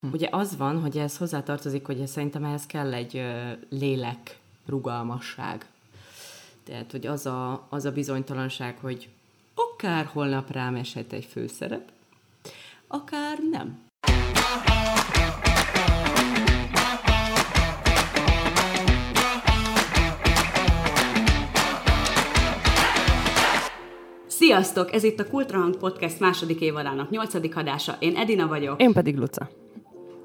Hm. Ugye az van, hogy ez hozzátartozik, hogy szerintem ehhez kell egy lélek rugalmasság. Tehát, hogy az a, az a bizonytalanság, hogy akár holnap rám eshet egy főszerep, akár nem. Sziasztok! Ez itt a Kultrahang Podcast második évadának nyolcadik adása. Én Edina vagyok. Én pedig Luca.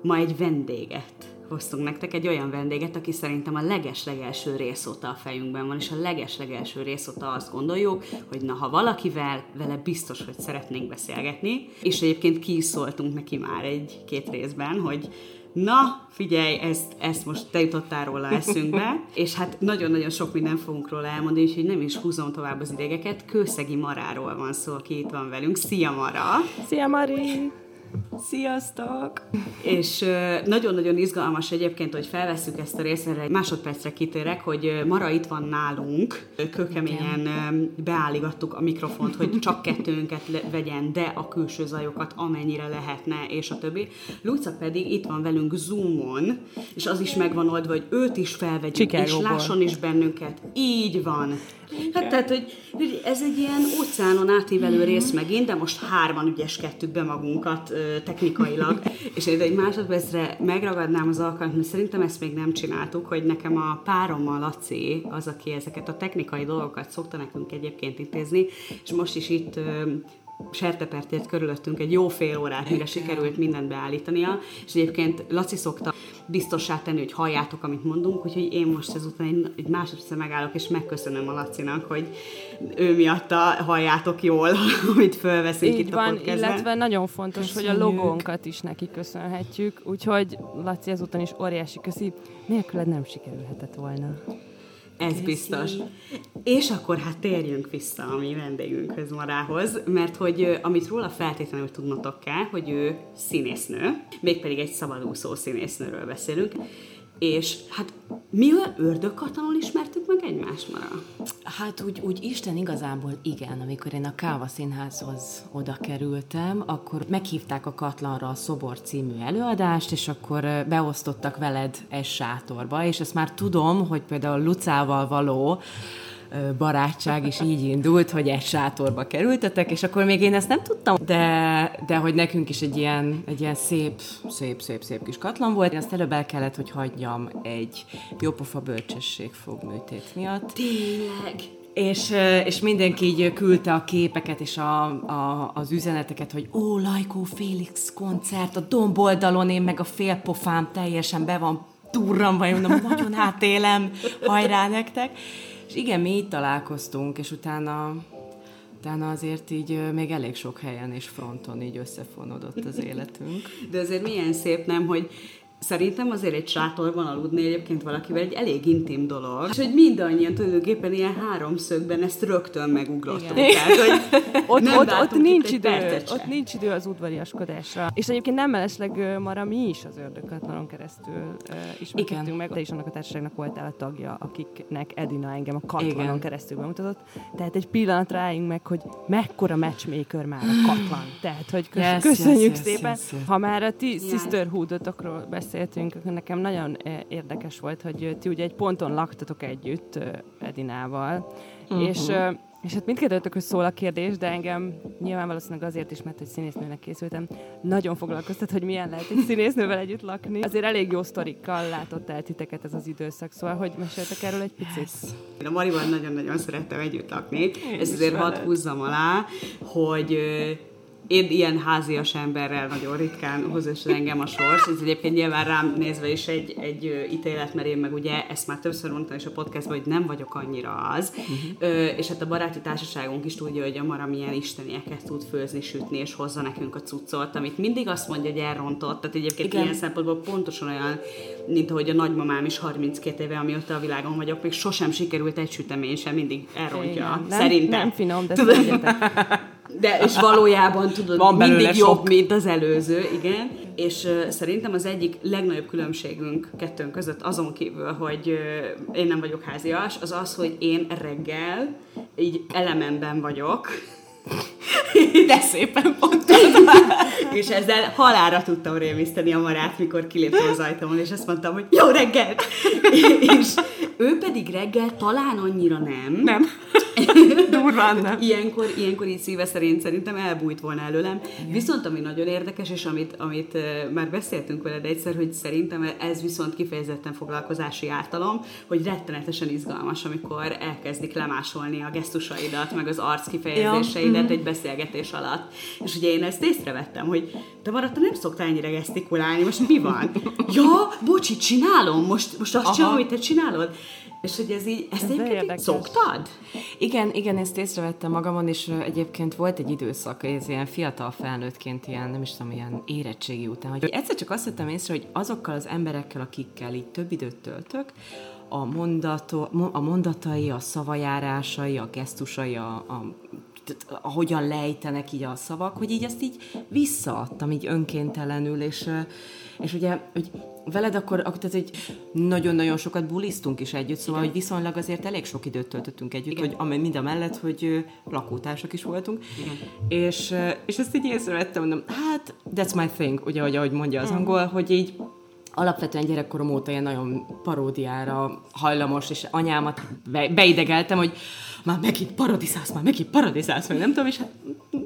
Ma egy vendéget hoztunk nektek, egy olyan vendéget, aki szerintem a leges-legelső rész óta a fejünkben van, és a leges-legelső rész óta azt gondoljuk, hogy na, ha valakivel, vele biztos, hogy szeretnénk beszélgetni, és egyébként ki is szóltunk neki már egy-két részben, hogy Na, figyelj, ezt, ezt most te jutottál róla eszünkbe, és hát nagyon-nagyon sok minden fogunk róla elmondani, úgyhogy nem is húzom tovább az idegeket. Kőszegi Maráról van szó, aki itt van velünk. Szia, Mara! Szia, Mari! Sziasztok! És nagyon-nagyon izgalmas egyébként, hogy felvesszük ezt a részt, egy másodpercre kitérek, hogy Mara itt van nálunk, kőkeményen beállígattuk a mikrofont, hogy csak kettőnket vegyen, de a külső zajokat amennyire lehetne, és a többi. Luca pedig itt van velünk Zoomon, és az is megvan oldva, hogy őt is felvegyük, és lásson is bennünket. Így van. Hát tehát, hogy, hogy ez egy ilyen óceánon átívelő mm-hmm. rész megint, de most hárman ügyeskedtük be magunkat ö, technikailag, és én egy másodpercre megragadnám az alkalmat, mert szerintem ezt még nem csináltuk, hogy nekem a párommal Laci az, aki ezeket a technikai dolgokat szokta nekünk egyébként intézni, és most is itt ö, sertepertért körülöttünk egy jó fél órát, mire sikerült mindent beállítania, és egyébként Laci szokta biztossá tenni, hogy halljátok, amit mondunk, úgyhogy én most ezután egy, másodszor megállok, és megköszönöm a Lacinak, hogy ő miatta halljátok jól, amit fölveszünk Így itt van, a podcastben. illetve nagyon fontos, Köszönjük. hogy a logónkat is neki köszönhetjük, úgyhogy Laci ezúton is óriási köszi, nélküled nem sikerülhetett volna. Ez biztos. És akkor hát térjünk vissza a mi vendégünkhöz Marához, mert hogy amit róla feltétlenül tudnotok kell, hogy ő színésznő, mégpedig egy szabadúszó színésznőről beszélünk, és hát mi olyan ördögkatalon ismertük meg egymást mara? Hát úgy, úgy Isten igazából igen, amikor én a Káva Színházhoz oda kerültem, akkor meghívták a Katlanra a Szobor című előadást, és akkor beosztottak veled egy sátorba, és ezt már tudom, hogy például Lucával való barátság is így indult, hogy egy sátorba kerültetek, és akkor még én ezt nem tudtam, de, de hogy nekünk is egy ilyen, egy ilyen szép, szép, szép, szép kis katlan volt. Én azt előbb el kellett, hogy hagyjam egy jópofa bölcsesség fogműtét miatt. Tényleg? És, és mindenki így küldte a képeket és a, a, az üzeneteket, hogy ó, Lajkó Félix koncert a domboldalon, én meg a félpofám teljesen be van durran, vagy mondom, nagyon átélem, hajrá nektek. És igen, mi így találkoztunk, és utána, utána azért így még elég sok helyen és fronton így összefonódott az életünk. De azért milyen szép, nem, hogy Szerintem azért egy sátorban aludni egyébként valakivel egy elég intim dolog. És hogy mindannyian tulajdonképpen ilyen háromszögben ezt rögtön megugrottuk. Tehát, hogy ott, ott, ott, nincs idő, ott nincs idő az udvariaskodásra. És egyébként nem mellesleg Mara, mi is az ördögkatlanon keresztül uh, ismerkedtünk meg, de is annak a társaságnak voltál a tagja, akiknek Edina engem a katlanon Igen. keresztül bemutatott. Tehát egy pillanat rájunk meg, hogy mekkora matchmaker már a katlan. Tehát, hogy kösz, yes, köszönjük yes, szépen. Yes, yes, Ha már a ti yes. sisterhoodotokról beszélünk, beszéltünk, nekem nagyon eh, érdekes volt, hogy ti ugye egy ponton laktatok együtt Edinával, uh-huh. és és hát mindkettőtökhöz szól a kérdés, de engem nyilván valószínűleg azért is, mert hogy színésznőnek készültem, nagyon foglalkoztat, hogy milyen lehet egy színésznővel együtt lakni. Azért elég jó sztorikkal látott el titeket ez az időszak, szóval hogy meséltek erről egy picit? Yes. Én a Marival nagyon-nagyon szerettem együtt lakni, Én ez azért hadd húzzam alá, hogy én ilyen házias emberrel nagyon ritkán hoz össze engem a sors. Ez egyébként nyilván rám nézve is egy, egy ítélet, mert én meg ugye ezt már többször mondtam is a podcastban, hogy nem vagyok annyira az. Uh-huh. Ö, és hát a baráti társaságunk is tudja, hogy a Mara milyen istenieket tud főzni, sütni, és hozza nekünk a cuccot, amit mindig azt mondja, hogy elrontott. Tehát egyébként Igen. ilyen szempontból pontosan olyan, mint ahogy a nagymamám is 32 éve, amióta a világon vagyok, még sosem sikerült egy sütemény sem, mindig elrontja. Igen. Nem, Szerintem. Nem finom, de De, és valójában tudod, Van mindig jobb, sok. mint az előző, igen. És uh, szerintem az egyik legnagyobb különbségünk kettőnk között azon kívül, hogy uh, én nem vagyok házias, az az, hogy én reggel így elememben vagyok, De szépen mondtad. és ezzel halára tudtam rémiszteni a marát, mikor kiléptem az ajtómon, és azt mondtam, hogy jó reggel! és ő pedig reggel talán annyira nem. Nem. Durván nem. Ilyenkor, ilyenkor így szíve szerint szerintem elbújt volna előlem. Igen. Viszont ami nagyon érdekes, és amit, amit már beszéltünk veled egyszer, hogy szerintem ez viszont kifejezetten foglalkozási ártalom, hogy rettenetesen izgalmas, amikor elkezdik lemásolni a gesztusaidat, meg az arc kifejezéseidet ja. Mhm. egy beszélgetés alatt. És ugye én ezt észrevettem, hogy te maradta nem szoktál ennyire gesztikulálni, most mi van? ja, bocsi, csinálom, most, most azt csinálom, amit te csinálod. És hogy ez így, ezt ez egyébként szoktad? Igen, igen, ezt észrevettem magamon, és egyébként volt egy időszak, ez ilyen fiatal felnőttként, ilyen, nem is tudom, ilyen érettségi után, hogy egyszer csak azt vettem észre, hogy azokkal az emberekkel, akikkel így több időt töltök, a, mondato, a mondatai, a szavajárásai, a gesztusai, a, a ahogyan lejtenek így a szavak, hogy így ezt így visszaadtam így önkéntelenül, és, és ugye, hogy veled akkor, tehát, hogy nagyon-nagyon sokat bulisztunk is együtt, szóval, Igen. hogy viszonylag azért elég sok időt töltöttünk együtt, Igen. hogy mind a mellett, hogy lakótársak is voltunk. Igen. És, és ezt így észrevettem, mondom, hát, that's my thing, ugye, ahogy, ahogy mondja az mm. angol, hogy így alapvetően gyerekkorom óta ilyen nagyon paródiára hajlamos, és anyámat beidegeltem, hogy már megint paradizálsz, már megint paradizálsz, meg nem tudom, és hát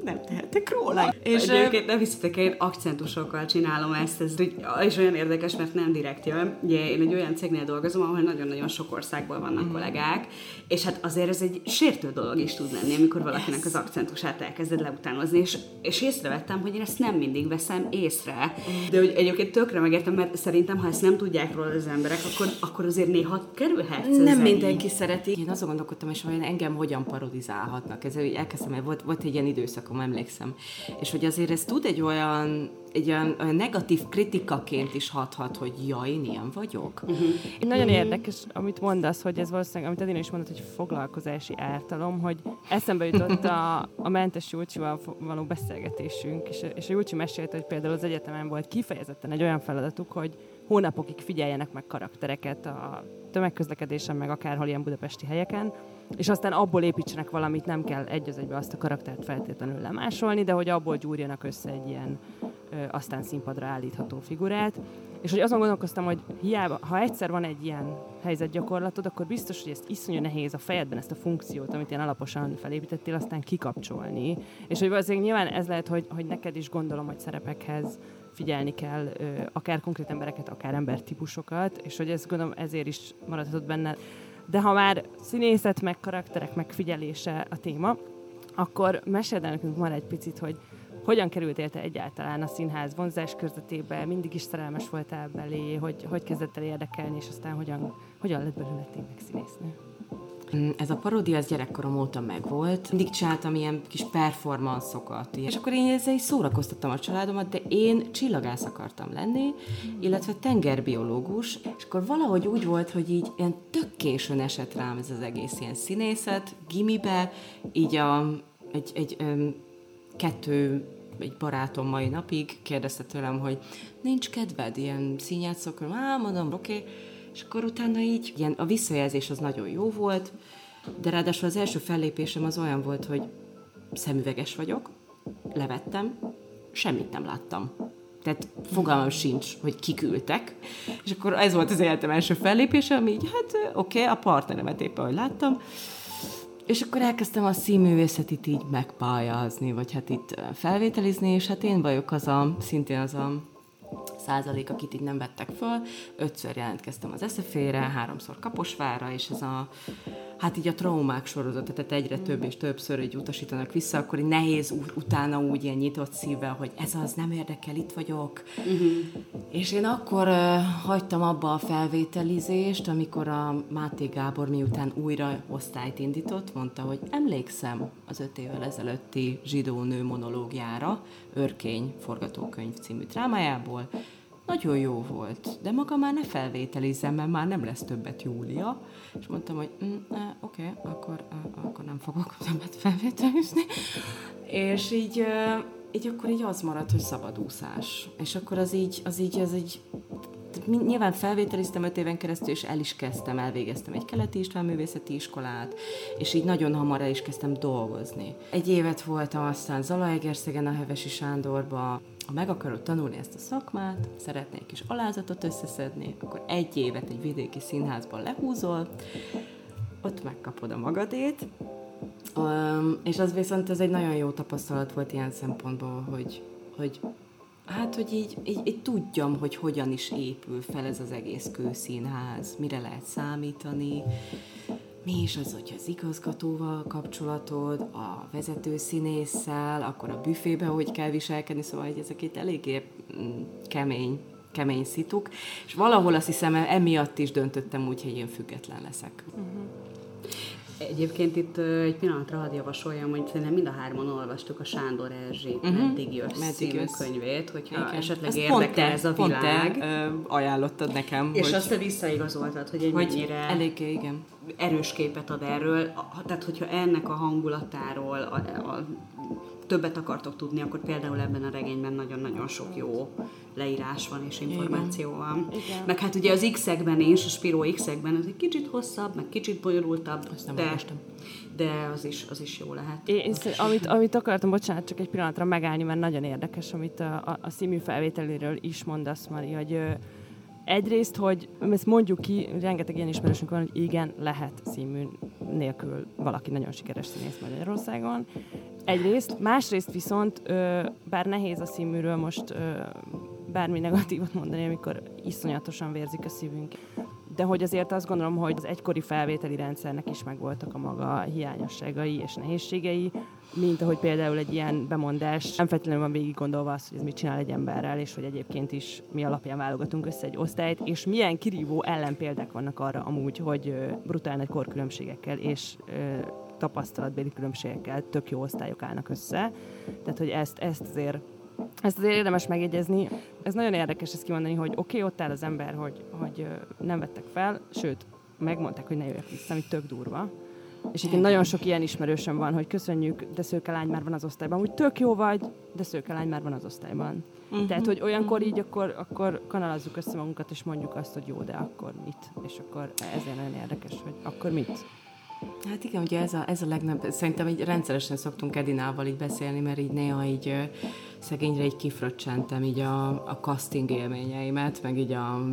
nem tehetek róla. És egyébként nem hiszitek, én akcentusokkal csinálom ezt, ez és olyan érdekes, mert nem direkt jön. Ugye én egy olyan cégnél dolgozom, ahol nagyon-nagyon sok országból vannak mm. kollégák, és hát azért ez egy sértő dolog is tud lenni, amikor valakinek az akcentusát elkezded leutánozni, és, és észrevettem, hogy én ezt nem mindig veszem észre. De hogy egyébként tökre megértem, mert szerintem, ha ezt nem tudják róla az emberek, akkor, akkor azért néha kerülhet. Nem mindenki szereti. Én azon gondolkodtam, és olyan engem hogyan parodizálhatnak. Ez elkezdtem, mert volt, volt egy ilyen időszakom, emlékszem. És hogy azért ez tud egy olyan egy olyan, olyan negatív kritikaként is hathat, hogy ja, én ilyen vagyok. Uh-huh. Nagyon érdekes, amit mondasz, hogy ez valószínűleg, amit Edina is mondott, hogy foglalkozási ártalom, hogy eszembe jutott a, a mentes Júlcsival való beszélgetésünk, és, és a Júlcsi mesélte, hogy például az egyetemen volt kifejezetten egy olyan feladatuk, hogy hónapokig figyeljenek meg karaktereket a tömegközlekedésen, meg akárhol ilyen budapesti helyeken, és aztán abból építsenek valamit, nem kell egy az egybe azt a karaktert feltétlenül lemásolni, de hogy abból gyúrjanak össze egy ilyen ö, aztán színpadra állítható figurát. És hogy azon gondolkoztam, hogy hiába, ha egyszer van egy ilyen helyzetgyakorlatod, akkor biztos, hogy ezt iszonyú nehéz a fejedben ezt a funkciót, amit ilyen alaposan felépítettél, aztán kikapcsolni. És hogy valószínűleg nyilván ez lehet, hogy, hogy neked is gondolom, hogy szerepekhez figyelni kell akár konkrét embereket, akár embertípusokat, és hogy ez gondolom ezért is maradhatott benne de ha már színészet, meg karakterek megfigyelése a téma, akkor meséld el nekünk már egy picit, hogy hogyan kerültél te egyáltalán a színház vonzás körzetébe, mindig is szerelmes voltál belé, hogy, hogy kezdett el érdekelni, és aztán hogyan, hogyan lett belőle tényleg színésznő? Mm, ez a paródia az gyerekkorom óta megvolt. Mindig csináltam ilyen kis performanszokat. És akkor én ezzel is szórakoztattam a családomat, de én csillagász akartam lenni, illetve tengerbiológus, és akkor valahogy úgy volt, hogy így ilyen tök későn esett rám ez az egész ilyen színészet, gimibe, így a, egy, egy um, kettő egy barátom mai napig kérdezte tőlem, hogy nincs kedved ilyen színjátszókra? Á, mondom, oké. Okay és akkor utána így, ilyen, a visszajelzés az nagyon jó volt, de ráadásul az első fellépésem az olyan volt, hogy szemüveges vagyok, levettem, semmit nem láttam. Tehát fogalmam sincs, hogy kiküldtek. És akkor ez volt az életem első fellépése, ami így, hát oké, okay, a partneremet éppen, hogy láttam. És akkor elkezdtem a színművészetit így megpályázni, vagy hát itt felvételizni, és hát én vagyok az a, szintén az a százalék, akit így nem vettek föl. Ötször jelentkeztem az eszefére, háromszor Kaposvára, és ez a, hát így a traumák sorozat, tehát egyre több és többször egy utasítanak vissza, akkor így nehéz utána úgy ilyen nyitott szívvel, hogy ez az, nem érdekel, itt vagyok. Uh-huh. És én akkor uh, hagytam abba a felvételizést, amikor a Máté Gábor miután újra osztályt indított, mondta, hogy emlékszem az öt évvel ezelőtti zsidó nő monológiára, Örkény forgatókönyv című drámájából, nagyon jó volt, de maga már ne felvételizem, mert már nem lesz többet Júlia. És mondtam, hogy mm, eh, oké, okay, akkor, eh, akkor nem fogok többet felvételizni. És így, eh, így akkor így az maradt, hogy szabadúszás. És akkor az így, az így, az így nyilván felvételiztem öt éven keresztül, és el is kezdtem, elvégeztem egy keleti István művészeti iskolát, és így nagyon hamar el is kezdtem dolgozni. Egy évet voltam aztán Zalaegerszegen a Hevesi Sándorba, ha meg akarod tanulni ezt a szakmát, szeretnék kis alázatot összeszedni, akkor egy évet egy vidéki színházban lehúzol, ott megkapod a magadét, um, és az viszont ez egy nagyon jó tapasztalat volt ilyen szempontból, hogy, hogy Hát, hogy így, így, így tudjam, hogy hogyan is épül fel ez az egész kőszínház, mire lehet számítani, mi is az, hogy az igazgatóval kapcsolatod, a vezető színésszel, akkor a büfébe hogy kell viselkedni, szóval hogy ezek itt eléggé mm, kemény, kemény szituk, és valahol azt hiszem emiatt is döntöttem úgy, hogy én független leszek. Uh-huh. Egyébként itt egy pillanatra hadd javasoljam, hogy szerintem mind a hárman olvastuk a Sándor Erzsé uh-huh. Meddig jössz Meddig című jössz. könyvét, hogyha Igen. esetleg Ezt érdekel te, ez a világ. Pont te, ö, ajánlottad nekem. És hogy... azt te visszaigazoltad, hogy egy hogy mennyire eléggé, igen. erős képet ad erről. Tehát, hogyha ennek a hangulatáról, a, a többet akartok tudni, akkor például ebben a regényben nagyon-nagyon sok jó leírás van és információ Igen. van. Igen. Meg hát ugye az X-ekben is, a Spiro X-ekben az egy kicsit hosszabb, meg kicsit bonyolultabb, Azt nem de, de az is, az is jó lehet. Én, én amit, amit akartam, bocsánat, csak egy pillanatra megállni, mert nagyon érdekes, amit a, a, a színmű felvételéről is mondasz, Mari, hogy egyrészt, hogy ezt mondjuk ki, rengeteg ilyen ismerősünk van, hogy igen, lehet színmű nélkül valaki nagyon sikeres színész Magyarországon. Egyrészt, másrészt viszont, bár nehéz a színműről most bármi negatívot mondani, amikor iszonyatosan vérzik a szívünk. De hogy azért azt gondolom, hogy az egykori felvételi rendszernek is megvoltak a maga hiányosságai és nehézségei, mint ahogy például egy ilyen bemondás nem feltétlenül van végig gondolva az, hogy ez mit csinál egy emberrel, és hogy egyébként is mi alapján válogatunk össze egy osztályt, és milyen kirívó ellenpéldák vannak arra amúgy, hogy brutál nagy korkülönbségekkel és tapasztalatbeli különbségekkel tök jó osztályok állnak össze. Tehát, hogy ezt, ezt azért ezt azért érdemes megjegyezni. Ez nagyon érdekes ezt kimondani, hogy oké, okay, ott áll az ember, hogy, hogy nem vettek fel, sőt, megmondták, hogy ne jöjjek vissza, ami tök durva. És igen, nagyon sok ilyen ismerősöm van, hogy köszönjük, de szőkelány már van az osztályban. Úgy tök jó vagy, de szőkelány már van az osztályban. Uh-huh. Tehát, hogy olyankor így akkor, akkor kanalazzuk össze magunkat, és mondjuk azt, hogy jó, de akkor mit? És akkor ezért nagyon érdekes, hogy akkor mit? Hát igen, ugye ez a, ez a legnagyobb, szerintem így rendszeresen szoktunk Edinával így beszélni, mert így néha így szegényre így kifröccsentem így a, a casting élményeimet, meg így a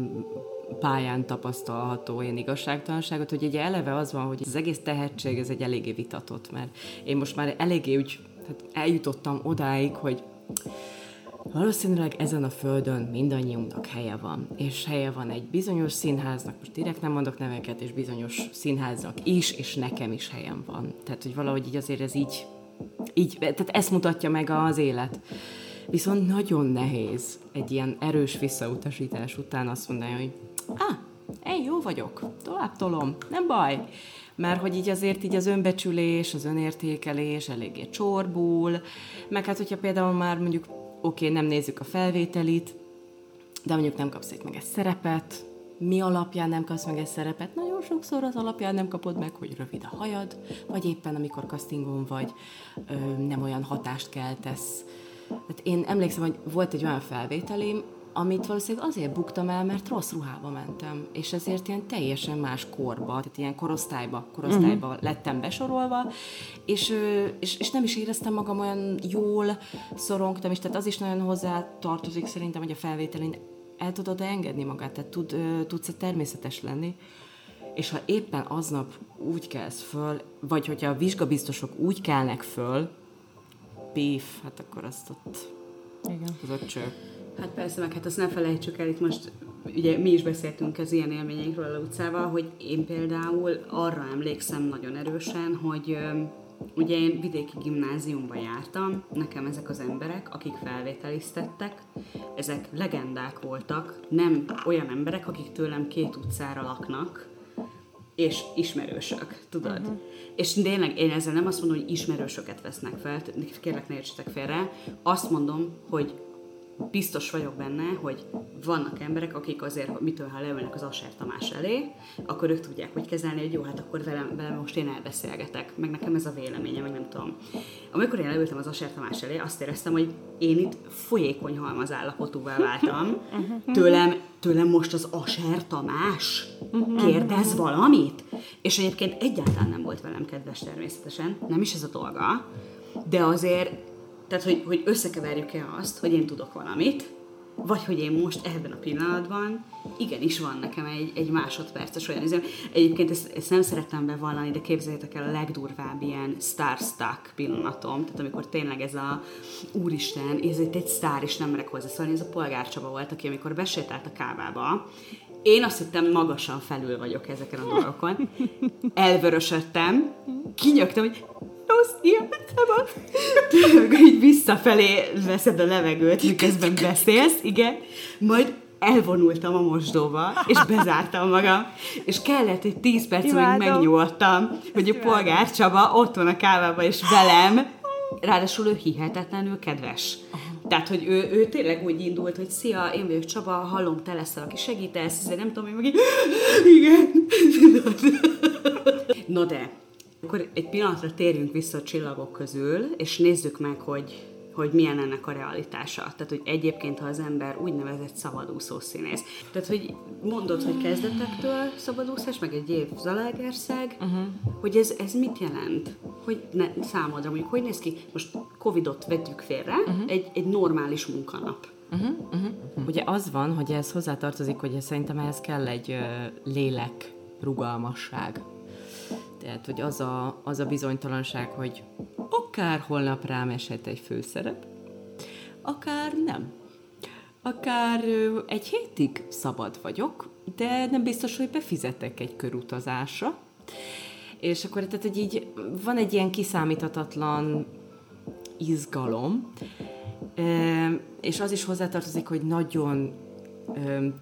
pályán tapasztalható én igazságtalanságot, hogy ugye eleve az van, hogy az egész tehetség ez egy eléggé vitatott, mert én most már eléggé úgy hát eljutottam odáig, hogy Valószínűleg ezen a földön mindannyiunknak helye van, és helye van egy bizonyos színháznak, most direkt nem mondok neveket, és bizonyos színháznak is, és nekem is helyem van. Tehát, hogy valahogy így azért ez így, így tehát ezt mutatja meg az élet. Viszont nagyon nehéz egy ilyen erős visszautasítás után azt mondani, hogy ah, én jó vagyok, tovább tolom, nem baj. Mert hogy így azért így az önbecsülés, az önértékelés eléggé csorbul, meg hát hogyha például már mondjuk oké, okay, nem nézzük a felvételit, de mondjuk nem kapsz meg egy szerepet, mi alapján nem kapsz meg egy szerepet? Nagyon sokszor az alapján nem kapod meg, hogy rövid a hajad, vagy éppen amikor castingon vagy, ö, nem olyan hatást keltesz. Tehát én emlékszem, hogy volt egy olyan felvételém, amit valószínűleg azért buktam el, mert rossz ruhába mentem, és ezért ilyen teljesen más korba, tehát ilyen korosztályba, korosztályba uh-huh. lettem besorolva, és, és, és nem is éreztem magam olyan jól, szorongtam is, tehát az is nagyon hozzá tartozik szerintem, hogy a felvételén el tudod engedni magát, tehát tud, tudsz természetes lenni, és ha éppen aznap úgy kelsz föl, vagy hogyha a vizsgabiztosok úgy kelnek föl, pif, hát akkor azt ott Igen. az ott cső. Hát persze, meg hát azt ne felejtsük el, itt most ugye mi is beszéltünk az ilyen élményeinkről a utcával, hogy én például arra emlékszem nagyon erősen, hogy ugye én vidéki gimnáziumba jártam, nekem ezek az emberek, akik felvételiztettek, ezek legendák voltak, nem olyan emberek, akik tőlem két utcára laknak, és ismerősök, tudod? Uh-huh. És tényleg én ezzel nem azt mondom, hogy ismerősöket vesznek fel, kérlek ne értsetek félre, azt mondom, hogy biztos vagyok benne, hogy vannak emberek, akik azért, mitől ha leülnek az Asser Tamás elé, akkor ők tudják, hogy kezelni, hogy jó, hát akkor velem, velem most én elbeszélgetek, meg nekem ez a véleménye, meg nem tudom. Amikor én leültem az Asser Tamás elé, azt éreztem, hogy én itt folyékony halmaz állapotúvá váltam. Tőlem tőlem most az Aser Tamás kérdez valamit? És egyébként egyáltalán nem volt velem kedves természetesen, nem is ez a dolga, de azért, tehát hogy, hogy összekeverjük-e azt, hogy én tudok valamit, vagy hogy én most ebben a pillanatban igenis van nekem egy, egy másodperces olyan izem. Egyébként ezt, ezt nem szerettem bevallani, de képzeljétek el a legdurvább ilyen starstruck pillanatom, tehát amikor tényleg ez a úristen, ez itt egy sztár, és nem merek hozzászólni, ez a polgárcsaba volt, aki amikor besétált a kávába, én azt hittem, magasan felül vagyok ezeken a dolgokon. Elvörösödtem, kinyögtem, hogy rossz ilyen szabad. így visszafelé veszed a levegőt, miközben beszélsz, igen. Majd elvonultam a mosdóba, és bezártam magam, és kellett egy tíz perc, amíg megnyugodtam, hogy a polgár Csaba ott van a kávában, és velem, ráadásul ő hihetetlenül kedves. Tehát, hogy ő, ő tényleg úgy indult, hogy szia, én vagyok Csaba, hallom, te leszel, aki segítesz, nem tudom, én meg így, igen. No de, akkor egy pillanatra térjünk vissza a csillagok közül, és nézzük meg, hogy, hogy milyen ennek a realitása. Tehát, hogy egyébként, ha az ember úgynevezett szabadúszó színész. Tehát, hogy mondod, hogy kezdetektől szabadúszás, meg egy év Zalaegerszeg, uh-huh. hogy ez, ez mit jelent? Hogy ne, számodra mondjuk, hogy néz ki? Most Covidot vegyük félre, uh-huh. egy, egy normális munkanap. Uh-huh, uh-huh. Ugye az van, hogy ez hozzátartozik, hogy szerintem ehhez kell egy uh, lélek rugalmasság. Tehát, hogy az a, az a bizonytalanság, hogy akár holnap rám eshet egy főszerep, akár nem. Akár egy hétig szabad vagyok, de nem biztos, hogy befizetek egy körutazásra. És akkor tehát, hogy így van egy ilyen kiszámíthatatlan izgalom, és az is hozzátartozik, hogy nagyon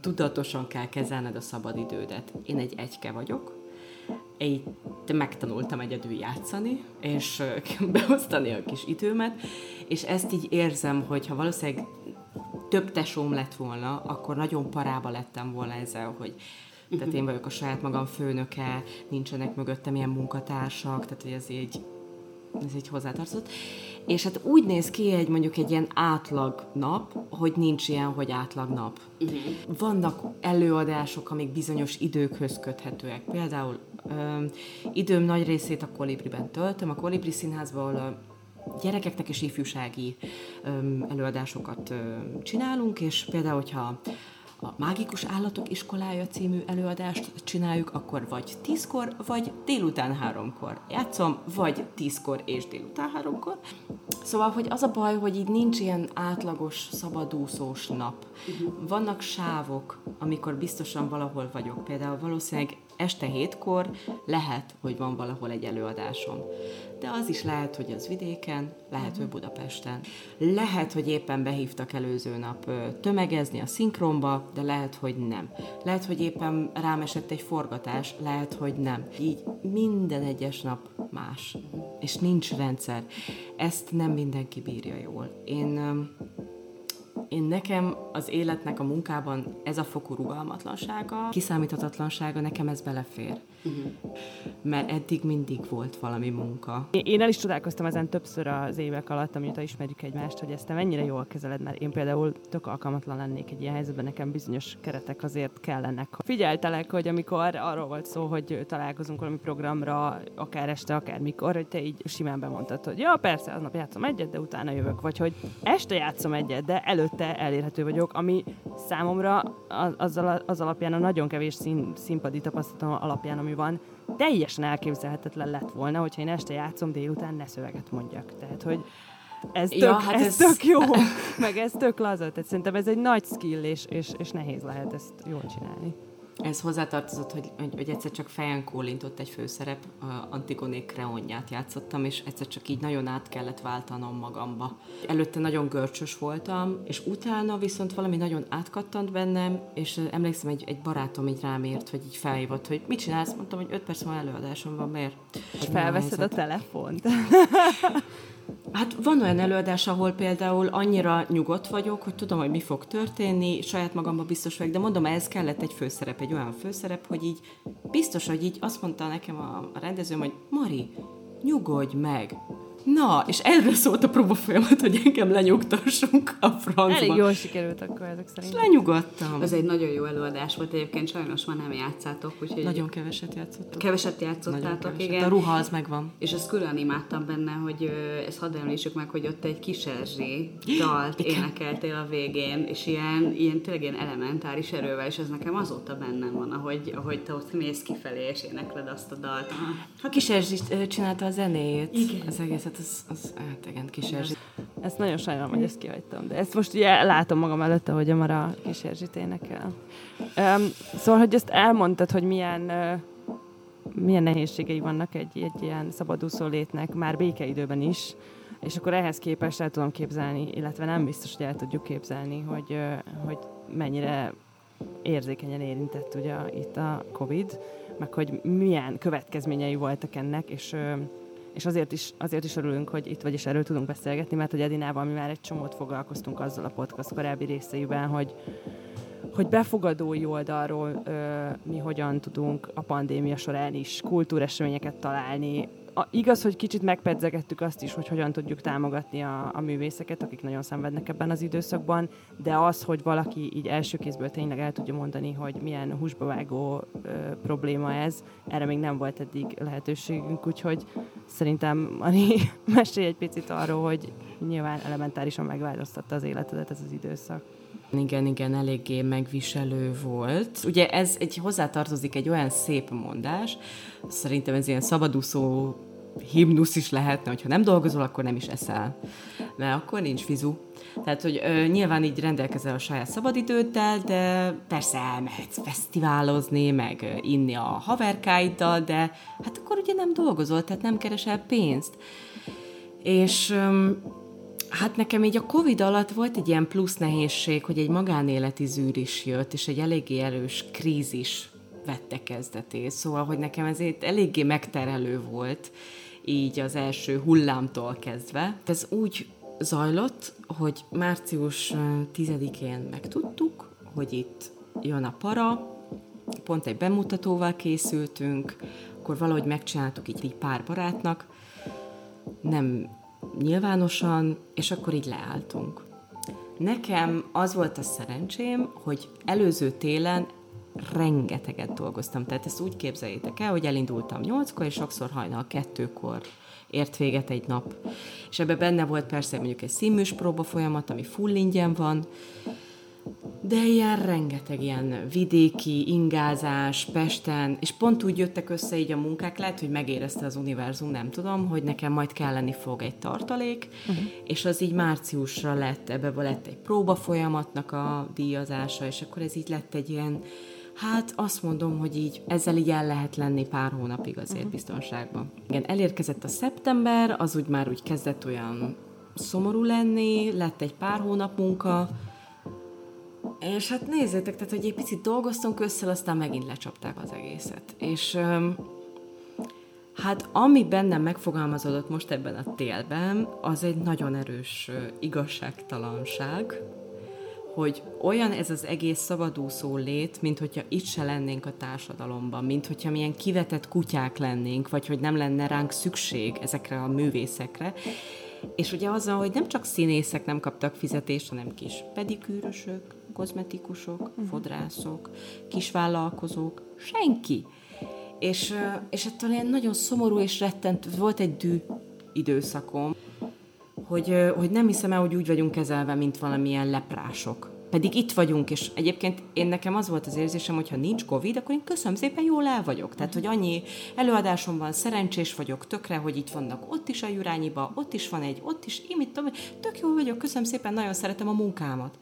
tudatosan kell kezelned a szabadidődet. Én egy egyke vagyok, így megtanultam egyedül játszani, és beosztani a kis időmet, és ezt így érzem, hogy ha valószínűleg több tesóm lett volna, akkor nagyon parába lettem volna ezzel, hogy tehát én vagyok a saját magam főnöke, nincsenek mögöttem ilyen munkatársak, tehát hogy ez így, ez így hozzátartozott. És hát úgy néz ki egy mondjuk egy ilyen átlag nap, hogy nincs ilyen, hogy átlag nap. Uh-huh. Vannak előadások, amik bizonyos időkhöz köthetőek. Például időm nagy részét a Kolibriben töltöm, a Kolibri színházban, gyerekeknek és ifjúsági előadásokat csinálunk, és például, hogyha a Mágikus Állatok Iskolája című előadást csináljuk, akkor vagy tízkor, vagy délután háromkor játszom, vagy tízkor és délután háromkor. Szóval, hogy az a baj, hogy így nincs ilyen átlagos, szabadúszós nap. Vannak sávok, amikor biztosan valahol vagyok. Például valószínűleg este hétkor lehet, hogy van valahol egy előadásom. De az is lehet, hogy az vidéken, lehet, hogy Budapesten. Lehet, hogy éppen behívtak előző nap tömegezni a szinkronba, de lehet, hogy nem. Lehet, hogy éppen rám esett egy forgatás, lehet, hogy nem. Így minden egyes nap más. És nincs rendszer. Ezt nem mindenki bírja jól. Én én nekem az életnek a munkában ez a fokú rugalmatlansága, kiszámíthatatlansága, nekem ez belefér. Uh-huh. Mert eddig mindig volt valami munka. Én el is csodálkoztam ezen többször az évek alatt, amióta ismerjük egymást, hogy ezt te mennyire jól kezeled, mert én például tök alkalmatlan lennék egy ilyen helyzetben, nekem bizonyos keretek azért kellenek. Figyeltelek, hogy amikor arról volt szó, hogy találkozunk valami programra, akár este, akár mikor, hogy te így simán bemondtad, hogy ja, persze, aznap játszom egyet, de utána jövök, vagy hogy este játszom egyet, de előtte elérhető vagyok, ami számomra az, az alapján, a nagyon kevés szín, színpadi tapasztalatom alapján, ami van, teljesen elképzelhetetlen lett volna, hogyha én este játszom, délután ne szöveget mondjak. Tehát, hogy ez tök, ja, hát ez, ez tök jó, meg ez tök laza. Tehát szerintem ez egy nagy skill, és, és, és nehéz lehet ezt jól csinálni. Ez hozzátartozott, hogy, hogy, egyszer csak fejen kólintott egy főszerep, Antigoné Kreonját játszottam, és egyszer csak így nagyon át kellett váltanom magamba. Előtte nagyon görcsös voltam, és utána viszont valami nagyon átkattant bennem, és emlékszem, egy, egy barátom így rám ért, hogy így felhívott, hogy mit csinálsz? Mondtam, hogy 5 perc van előadásom van, miért? És felveszed a telefont. Hát van olyan előadás, ahol például annyira nyugodt vagyok, hogy tudom, hogy mi fog történni, saját magamban biztos vagyok, de mondom, ez kellett egy főszerep, egy olyan főszerep, hogy így biztos, hogy így azt mondta nekem a rendezőm, hogy Mari, nyugodj meg, Na, és erről szólt a próba folyamat, hogy engem lenyugtassunk a francba. Elég jól sikerült akkor ezek szerint. És lenyugodtam. Ez egy nagyon jó előadás volt egyébként, sajnos már nem játszátok. Úgyhogy nagyon keveset játszottuk. Keveset játszottátok, keveset. igen. A ruha az megvan. És ezt külön imádtam benne, hogy ezt hadd említsük meg, hogy ott egy kis Erzsé dalt énekeltél a végén, és ilyen, ilyen tényleg ilyen elementáris erővel, és ez nekem azóta bennem van, ahogy, ahogy te ott mész kifelé, és énekled azt a dalt. Ha Kis Erzsi csinálta a zenéjét, igen. az egészet, az, az hát igen, Kis Erzsi. Ezt nagyon sajnálom, hogy ezt kihagytam, de ezt most ugye látom magam előtte, hogy a Mara Kis Erzsit énekel. Um, szóval, hogy ezt elmondtad, hogy milyen uh, milyen nehézségei vannak egy, egy ilyen szabadúszó létnek már békeidőben is, és akkor ehhez képest el tudom képzelni, illetve nem biztos, hogy el tudjuk képzelni, hogy, hogy mennyire érzékenyen érintett ugye itt a Covid, meg hogy milyen következményei voltak ennek, és, és azért, is, azért is örülünk, hogy itt vagy, és erről tudunk beszélgetni, mert hogy Edinával mi már egy csomót foglalkoztunk azzal a podcast korábbi részeiben, hogy, hogy befogadói oldalról ö, mi hogyan tudunk a pandémia során is kultúreseményeket találni, a, igaz, hogy kicsit megpedzegettük azt is, hogy hogyan tudjuk támogatni a, a művészeket, akik nagyon szenvednek ebben az időszakban, de az, hogy valaki így első kézből tényleg el tudja mondani, hogy milyen húsbavágó ö, probléma ez, erre még nem volt eddig lehetőségünk, úgyhogy szerintem Ani mesélj egy picit arról, hogy nyilván elementárisan megváltoztatta az életedet ez az időszak. Igen, igen, eléggé megviselő volt. Ugye ez egy hozzátartozik egy olyan szép mondás, szerintem ez ilyen szabadúszó himnusz is lehetne, hogyha nem dolgozol, akkor nem is eszel. Mert akkor nincs fizu. Tehát, hogy ö, nyilván így rendelkezel a saját szabadidőddel, de persze elmehetsz fesztiválozni, meg inni a haverkáiddal, de hát akkor ugye nem dolgozol, tehát nem keresel pénzt. És ö, Hát nekem így a Covid alatt volt egy ilyen plusz nehézség, hogy egy magánéleti zűr is jött, és egy eléggé erős krízis vette kezdetét. Szóval, hogy nekem ezért eléggé megterelő volt, így az első hullámtól kezdve. Ez úgy zajlott, hogy március 10-én megtudtuk, hogy itt jön a para, pont egy bemutatóval készültünk, akkor valahogy megcsináltuk így, így pár barátnak, nem nyilvánosan, és akkor így leálltunk. Nekem az volt a szerencsém, hogy előző télen rengeteget dolgoztam. Tehát ezt úgy képzeljétek el, hogy elindultam nyolckor, és sokszor hajnal kettőkor ért véget egy nap. És ebben benne volt persze mondjuk egy színműs próba folyamat, ami full ingyen van, de ilyen rengeteg ilyen vidéki ingázás Pesten, és pont úgy jöttek össze így a munkák, lehet, hogy megérezte az univerzum, nem tudom, hogy nekem majd kelleni fog egy tartalék, uh-huh. és az így márciusra lett, ebbe lett egy próba folyamatnak a díjazása, és akkor ez így lett egy ilyen, hát azt mondom, hogy így ezzel így el lehet lenni pár hónapig azért uh-huh. biztonságban. Igen, elérkezett a szeptember, az úgy már úgy kezdett olyan szomorú lenni, lett egy pár hónap munka, és hát nézzétek, tehát, hogy egy picit dolgoztunk össze, aztán megint lecsapták az egészet. És hát ami bennem megfogalmazódott most ebben a télben, az egy nagyon erős igazságtalanság, hogy olyan ez az egész szabadúszó lét, mint hogyha itt se lennénk a társadalomban, mint hogyha milyen kivetett kutyák lennénk, vagy hogy nem lenne ránk szükség ezekre a művészekre. És ugye azzal, hogy nem csak színészek nem kaptak fizetést, hanem kis pedikűrösök, kozmetikusok, fodrászok, kisvállalkozók, senki. És, és ettől ilyen nagyon szomorú és rettent, volt egy dű időszakom, hogy, hogy nem hiszem el, hogy úgy vagyunk kezelve, mint valamilyen leprások. Pedig itt vagyunk, és egyébként én nekem az volt az érzésem, hogy ha nincs Covid, akkor én köszönöm szépen, jól el vagyok. Tehát, hogy annyi előadásom van, szerencsés vagyok tökre, hogy itt vannak ott is a Jurányiba, ott is van egy, ott is, én mit tudom, tök jól vagyok, köszönöm szépen, nagyon szeretem a munkámat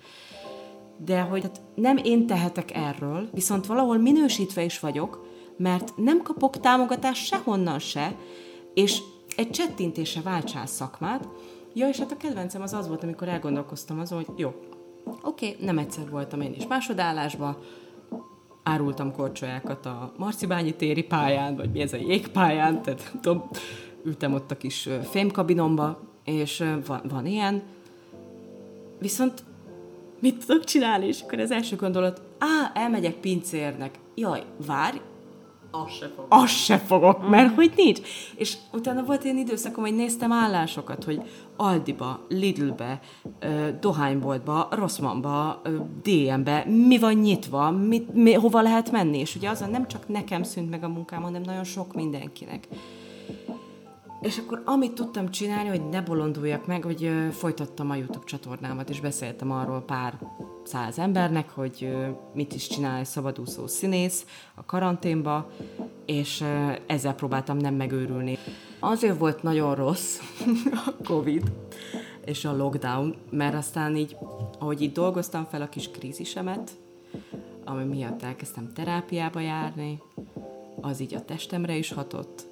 de hogy hát nem én tehetek erről, viszont valahol minősítve is vagyok, mert nem kapok támogatást sehonnan se, és egy csettintése váltsál szakmát. Ja, és hát a kedvencem az az volt, amikor elgondolkoztam azon, hogy jó, oké, okay, nem egyszer voltam én is másodállásban, árultam korcsolyákat a Marcibányi téri pályán, vagy mi ez a jégpályán, tehát tudom, ültem ott a kis fémkabinomba, és van, van ilyen. Viszont mit tudok csinálni? És akkor az első gondolat, á, elmegyek pincérnek. Jaj, várj, azt se fogok. Azt se fogok, mert hogy nincs. És utána volt ilyen időszakom, hogy néztem állásokat, hogy Aldiba, Lidlbe, Dohányboltba, Rossmannba, DM-be, mi van nyitva, mit, mi, hova lehet menni. És ugye azon nem csak nekem szűnt meg a munkám, hanem nagyon sok mindenkinek. És akkor amit tudtam csinálni, hogy ne bolonduljak meg, hogy folytattam a YouTube csatornámat, és beszéltem arról pár száz embernek, hogy mit is csinál egy szabadúszó színész a karanténba, és ezzel próbáltam nem megőrülni. Azért volt nagyon rossz a Covid és a lockdown, mert aztán így, ahogy itt dolgoztam fel a kis krízisemet, ami miatt elkezdtem terápiába járni, az így a testemre is hatott,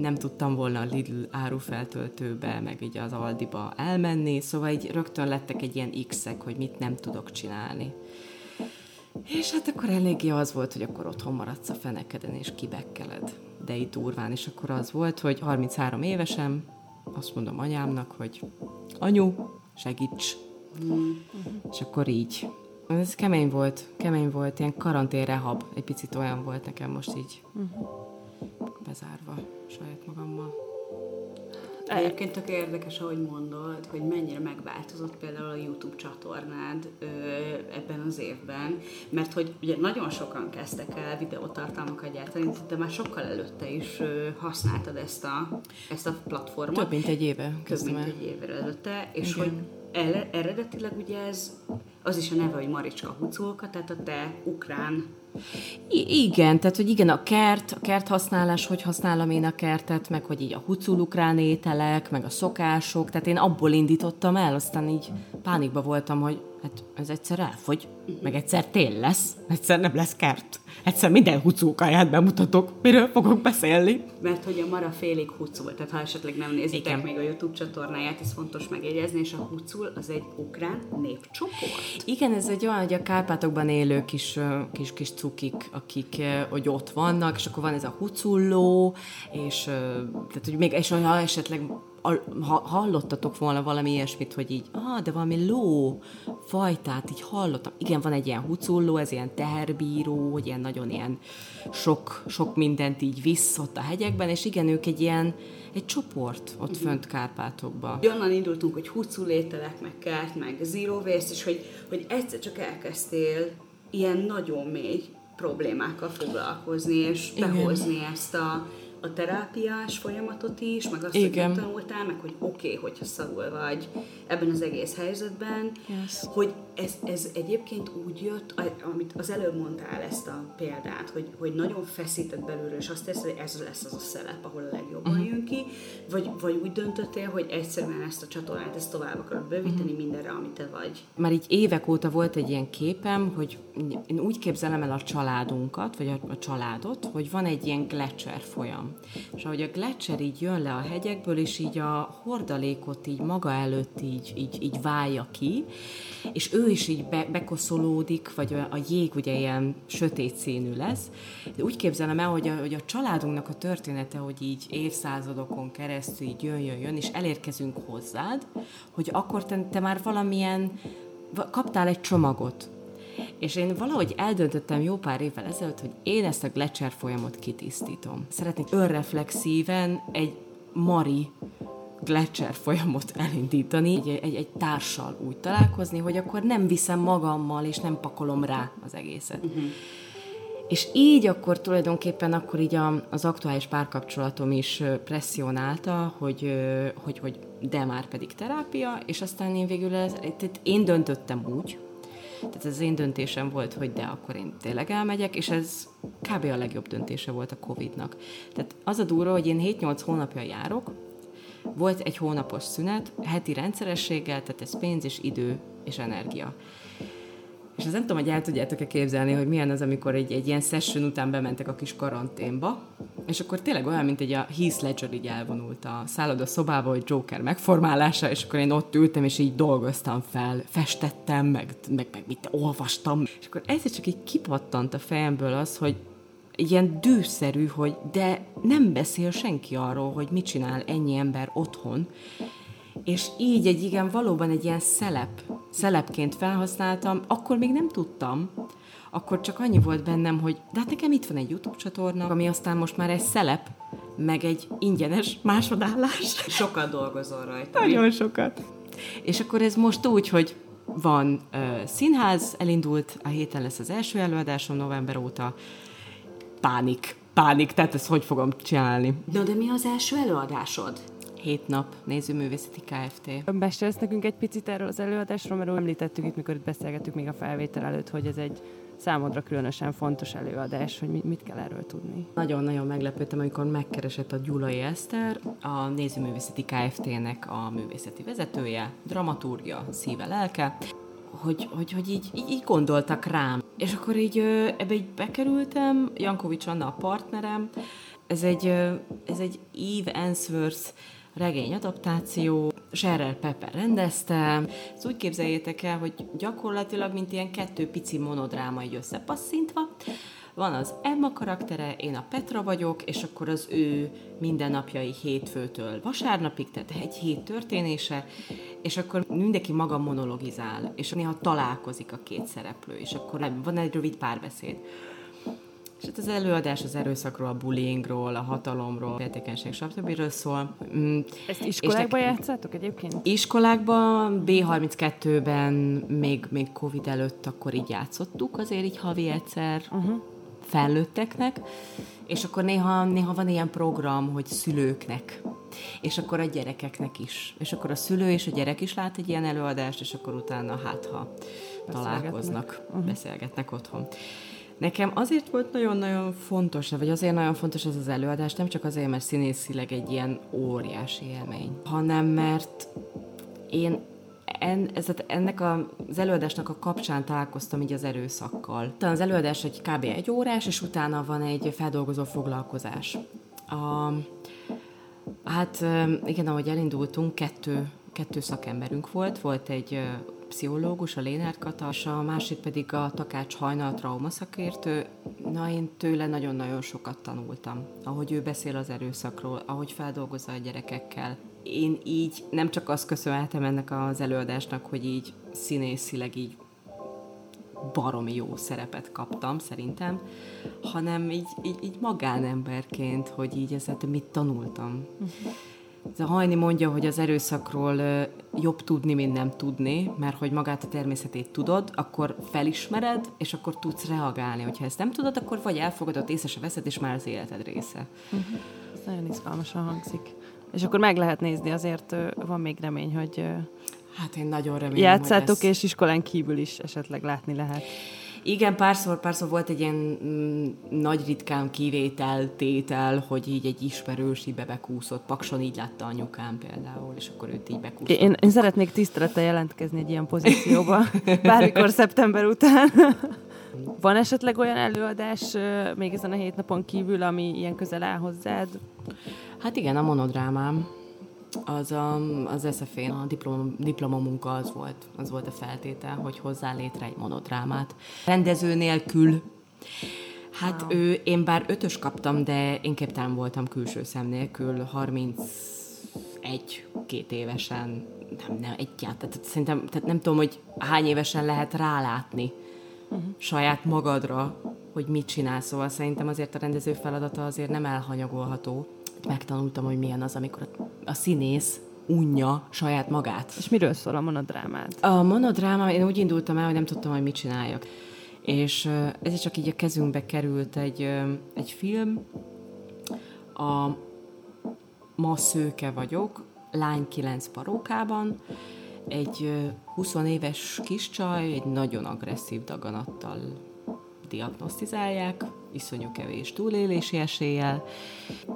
nem tudtam volna a Lidl árufeltöltőbe, meg így az Aldiba elmenni, szóval így rögtön lettek egy ilyen x-ek, hogy mit nem tudok csinálni. És hát akkor eléggé az volt, hogy akkor otthon maradsz a fenekeden, és kibekkeled. De itt durván, és akkor az volt, hogy 33 évesen azt mondom anyámnak, hogy anyu, segíts. Mm. És akkor így. Ez kemény volt, kemény volt, ilyen karanténrehab, egy picit olyan volt nekem most így mm. Bezárva saját magammal. Egyébként tök érdekes, ahogy mondod, hogy mennyire megváltozott például a YouTube csatornád ö, ebben az évben, mert hogy ugye nagyon sokan kezdtek el videótartalmakat gyártani, de már sokkal előtte is ö, használtad ezt a, ezt a platformot. Több mint egy éve. Több mint egy éve előtte, és Igen. hogy el, eredetileg ugye ez, az is a neve, hogy Maricska Hucolka, tehát a te ukrán I- igen, tehát hogy igen, a kert, a kert használás, hogy használom én a kertet, meg hogy így a hucul ukrán ételek, meg a szokások, tehát én abból indítottam el, aztán így pánikba voltam, hogy hát ez egyszer elfogy, meg egyszer tél lesz, egyszer nem lesz kert. Egyszer minden hucókáját bemutatok, miről fogok beszélni. Mert hogy a Mara félig hucul, tehát ha esetleg nem nézitek Igen. még a YouTube csatornáját, ez fontos megjegyezni, és a hucul az egy ukrán népcsoport. Igen, ez egy olyan, hogy a Kárpátokban élő kis, kis, kis cukik, akik hogy ott vannak, és akkor van ez a huculló, és, tehát, hogy még, és ha esetleg ha hallottatok volna valami ilyesmit, hogy így, ah, de valami ló fajtát így hallottam. Igen, van egy ilyen huculló, ez ilyen teherbíró, hogy ilyen nagyon ilyen sok, sok mindent így visz ott a hegyekben, és igen, ők egy ilyen, egy csoport ott uh-huh. fönt Kárpátokban. Onnan indultunk, hogy hucul ételek, meg kert, meg zero waste, és hogy, hogy egyszer csak elkezdtél ilyen nagyon mély problémákkal foglalkozni, és behozni Igen. ezt a a terápiás folyamatot is, meg azt, Igen. hogy tanultál, meg hogy oké, okay, hogyha szarul vagy ebben az egész helyzetben, yes. hogy ez, ez egyébként úgy jött, amit az előbb mondtál ezt a példát, hogy, hogy nagyon feszített belülről, és azt tesz, hogy ez lesz az a szelep, ahol a legjobban uh-huh. jön ki, vagy, vagy úgy döntöttél, hogy egyszerűen ezt a csatornát ezt tovább akarod bővíteni uh-huh. mindenre, amit te vagy. Már így évek óta volt egy ilyen képem, hogy én úgy képzelem el a családunkat, vagy a, a családot, hogy van egy ilyen gletszer folyam. És ahogy a gletszer így jön le a hegyekből, és így a hordalékot így maga előtt így, így, így válja ki, és ő is így be, bekoszolódik, vagy a jég ugye ilyen sötét színű lesz. De úgy képzelem el, hogy a, hogy a családunknak a története, hogy így évszázadokon keresztül így jön, jön, jön, és elérkezünk hozzád, hogy akkor te, te már valamilyen, kaptál egy csomagot, és én valahogy eldöntöttem jó pár évvel ezelőtt, hogy én ezt a Gletscher folyamot kitisztítom. Szeretnék önreflexíven egy Mari Gletscher folyamot elindítani, egy, egy, egy társal úgy találkozni, hogy akkor nem viszem magammal, és nem pakolom rá az egészet. Uh-huh. És így akkor tulajdonképpen akkor így a, az aktuális párkapcsolatom is presszionálta, hogy, hogy, hogy de már pedig terápia, és aztán én végül ez, tehát én döntöttem úgy, tehát ez az én döntésem volt, hogy de akkor én tényleg elmegyek, és ez kb. a legjobb döntése volt a Covid-nak. Tehát az a durva, hogy én 7-8 hónapja járok, volt egy hónapos szünet, heti rendszerességgel, tehát ez pénz és idő és energia. És az nem tudom, hogy el tudjátok-e képzelni, hogy milyen az, amikor egy, egy ilyen session után bementek a kis karanténba, és akkor tényleg olyan, mint egy a Heath Ledger így elvonult a szálloda szobába, hogy Joker megformálása, és akkor én ott ültem, és így dolgoztam fel, festettem, meg, meg, meg mit olvastam. És akkor egyszer csak így kipattant a fejemből az, hogy ilyen dűszerű, hogy de nem beszél senki arról, hogy mit csinál ennyi ember otthon, és így egy igen, valóban egy ilyen szelep, szelepként felhasználtam, akkor még nem tudtam, akkor csak annyi volt bennem, hogy de hát nekem itt van egy YouTube csatorna, ami aztán most már egy szelep, meg egy ingyenes másodállás. Sokat dolgozol rajta. Nagyon sokat. És akkor ez most úgy, hogy van uh, színház, elindult, a héten lesz az első előadásom november óta, pánik, pánik, tehát ezt hogy fogom csinálni. No, de mi az első előadásod? Hét nap, Nézőművészeti Kft. Mesélsz nekünk egy picit erről az előadásról, mert említettük itt, mikor itt beszélgettük még a felvétel előtt, hogy ez egy számodra különösen fontos előadás, hogy mit kell erről tudni. Nagyon-nagyon meglepődtem, amikor megkeresett a Gyulai Eszter, a Nézőművészeti Kft-nek a művészeti vezetője, dramaturgia, szíve, lelke, hogy, hogy, hogy így, így, gondoltak rám. És akkor így ebbe így bekerültem, Jankovics Anna a partnerem, ez egy, ez egy Eve Answorth regény adaptáció, Sheryl Pepper rendezte. Ezt úgy képzeljétek el, hogy gyakorlatilag, mint ilyen kettő pici monodráma így összepasszintva, van az Emma karaktere, én a Petra vagyok, és akkor az ő mindennapjai hétfőtől vasárnapig, tehát egy hét történése, és akkor mindenki maga monologizál, és néha találkozik a két szereplő, és akkor van egy rövid párbeszéd. És hát az előadás az erőszakról, a bullyingról, a hatalomról, a féltékenység, stb. szól. Mm, Ezt iskolákban játszátok egyébként? Iskolákban, B32-ben, még, még Covid előtt akkor így játszottuk, azért így havi egyszer uh-huh. felnőtteknek, és akkor néha, néha van ilyen program, hogy szülőknek, és akkor a gyerekeknek is. És akkor a szülő és a gyerek is lát egy ilyen előadást, és akkor utána hát, ha találkoznak, uh-huh. beszélgetnek otthon. Nekem azért volt nagyon-nagyon fontos, vagy azért nagyon fontos ez az előadás, nem csak azért, mert színészileg egy ilyen óriási élmény, hanem mert én en, ez, ennek a, az előadásnak a kapcsán találkoztam így az erőszakkal. Talán az előadás egy kb. egy órás, és utána van egy feldolgozó foglalkozás. A, hát igen, ahogy elindultunk, kettő, kettő szakemberünk volt. Volt egy pszichológus, a Lénert Kata, és a másik pedig a Takács Hajnal traumaszakértő. Na, én tőle nagyon-nagyon sokat tanultam, ahogy ő beszél az erőszakról, ahogy feldolgozza a gyerekekkel. Én így nem csak azt köszönhetem ennek az előadásnak, hogy így színészileg így baromi jó szerepet kaptam, szerintem, hanem így, így, így magánemberként, hogy így ezzel mit tanultam. Uh-huh. Ez a hajni mondja, hogy az erőszakról jobb tudni, mint nem tudni, mert hogy magát a természetét tudod, akkor felismered, és akkor tudsz reagálni. Hogyha ezt nem tudod, akkor vagy elfogadod, észre se veszed, és már az életed része. Uh-huh. Ez nagyon izgalmasan hangzik. És akkor meg lehet nézni, azért van még remény, hogy Hát én nagyon remélem, Játszátok, hogy ez... és iskolán kívül is esetleg látni lehet. Igen, párszor, párszor volt egy ilyen mm, nagy ritkán kivétel, tétel, hogy így egy ismerős így bekúszott. Pakson így látta anyukám például, és akkor őt így bekúszott. Én, én szeretnék tisztelettel jelentkezni egy ilyen pozícióba, bármikor szeptember után. Van esetleg olyan előadás még ezen a hét napon kívül, ami ilyen közel áll hozzád? Hát igen, a monodrámám az a, az sf a diplom, diplomamunka az volt, az volt a feltétel, hogy hozzá létre egy monodrámát. Rendező nélkül Hát wow. ő, én bár ötös kaptam, de én képtelen voltam külső szem nélkül, 31 két évesen, nem, nem, egyáltalán, tehát szerintem, tehát nem tudom, hogy hány évesen lehet rálátni uh-huh. saját magadra, hogy mit csinálsz, szóval szerintem azért a rendező feladata azért nem elhanyagolható megtanultam, hogy milyen az, amikor a színész unja saját magát. És miről szól a monodrámád? A monodráma, én úgy indultam el, hogy nem tudtam, hogy mit csináljak. És ez csak így a kezünkbe került egy, egy film, a Ma szőke vagyok, lány kilenc parókában, egy 20 éves kis csaj, egy nagyon agresszív daganattal diagnosztizálják, iszonyú kevés túlélési eséllyel.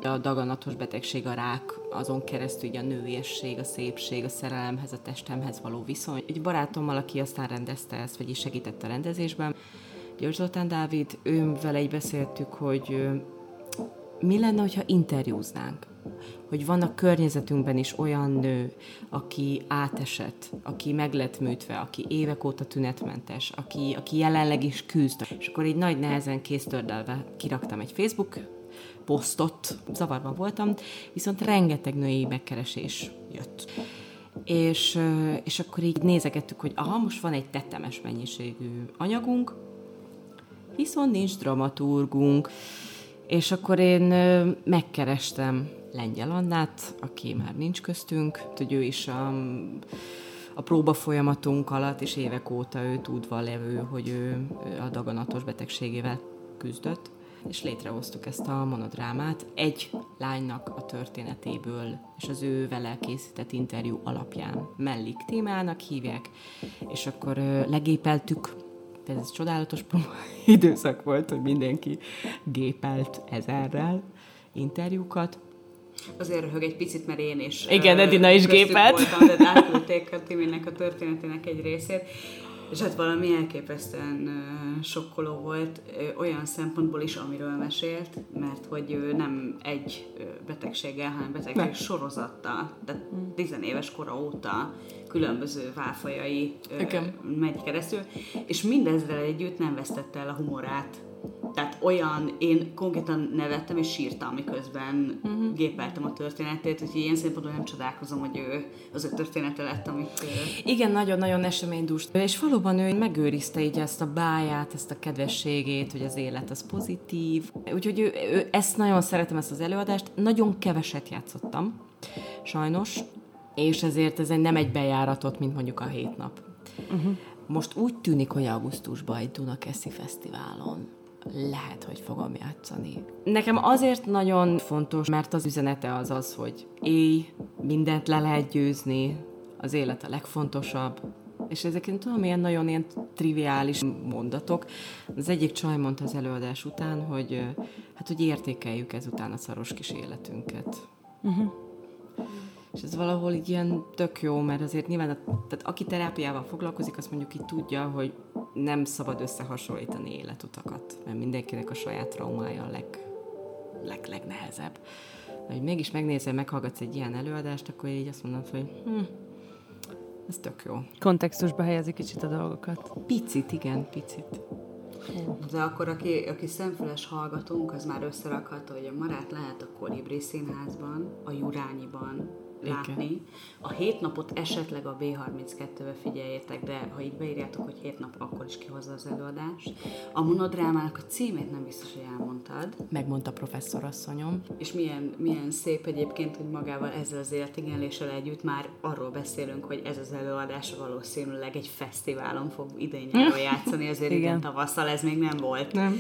A daganatos betegség, a rák, azon keresztül ugye a nőiesség, a szépség, a szerelemhez, a testemhez való viszony. Egy barátommal, aki aztán rendezte ezt, vagyis segített a rendezésben, György Zoltán Dávid, ő vele beszéltük, hogy mi lenne, hogyha interjúznánk hogy van a környezetünkben is olyan nő, aki átesett, aki meg lett műtve, aki évek óta tünetmentes, aki, aki jelenleg is küzd. És akkor egy nagy nehezen kéztördelve kiraktam egy Facebook posztot, zavarban voltam, viszont rengeteg női megkeresés jött. És, és akkor így nézegettük, hogy aha, most van egy tetemes mennyiségű anyagunk, viszont nincs dramaturgunk. És akkor én megkerestem Lengyel Annát, aki már nincs köztünk, hogy ő is a, a próba folyamatunk alatt, és évek óta ő tudva levő, hogy ő a daganatos betegségével küzdött, és létrehoztuk ezt a monodrámát egy lánynak a történetéből, és az ő vele készített interjú alapján. Mellik témának hívják, és akkor legépeltük. Ez csodálatos időszak volt, hogy mindenki gépelt ezerrel interjúkat. Azért röhög egy picit, mert én is. Igen, Edina is gépelt. Voltam, de átküldték a Timinek a történetének egy részét. És hát valami elképesztően uh, sokkoló volt uh, olyan szempontból is, amiről mesélt, mert hogy ő nem egy uh, betegséggel, hanem betegség ne. sorozattal, tehát mm. tizenéves kora óta különböző válfajai megy keresztül, és mindezzel együtt nem vesztette el a humorát tehát olyan, én konkrétan nevettem és sírtam, miközben uh-huh. gépeltem a történetét, úgyhogy ilyen szempontból nem csodálkozom, hogy ő az ő története lett, amit... Igen, nagyon-nagyon eseménydús. És valóban ő megőrizte így ezt a báját, ezt a kedvességét, hogy az élet az pozitív. Úgyhogy ő, ő, ezt nagyon szeretem, ezt az előadást. Nagyon keveset játszottam, sajnos, és ezért ez egy, nem egy bejáratot, mint mondjuk a hét nap. Uh-huh. Most úgy tűnik, hogy augusztusban egy Dunakeszi Fesztiválon lehet, hogy fogom játszani. Nekem azért nagyon fontos, mert az üzenete az az, hogy éj, mindent le lehet győzni, az élet a legfontosabb, és ezeket tudom, ilyen nagyon ilyen triviális mondatok. Az egyik csaj mondta az előadás után, hogy hát, hogy értékeljük ezután a szaros kis életünket. Uh-huh. És ez valahol így ilyen tök jó, mert azért nyilván, a, tehát aki terápiával foglalkozik, azt mondjuk így tudja, hogy nem szabad összehasonlítani életutakat, mert mindenkinek a saját traumája a leg, leg, legnehezebb. De hogy mégis megnézel, meghallgatsz egy ilyen előadást, akkor így azt mondod, hogy hm, ez tök jó. Kontextusba helyezi kicsit a dolgokat. Picit, igen, picit. De akkor, aki, aki szemfüles hallgatónk, az már összerakhatta, hogy a Marát lehet a Kolibri Színházban, a Jurányiban, látni. Igen. A hét napot esetleg a B32-be figyeljétek, de ha így beírjátok, hogy hét nap, akkor is kihozza az előadást. A monodrámának a címét nem biztos, hogy elmondtad. Megmondta professzorasszonyom. És milyen, milyen szép egyébként, hogy magával ezzel az életigenléssel együtt már arról beszélünk, hogy ez az előadás valószínűleg egy fesztiválon fog idén játszani, azért igen, tavasszal ez még nem volt nem.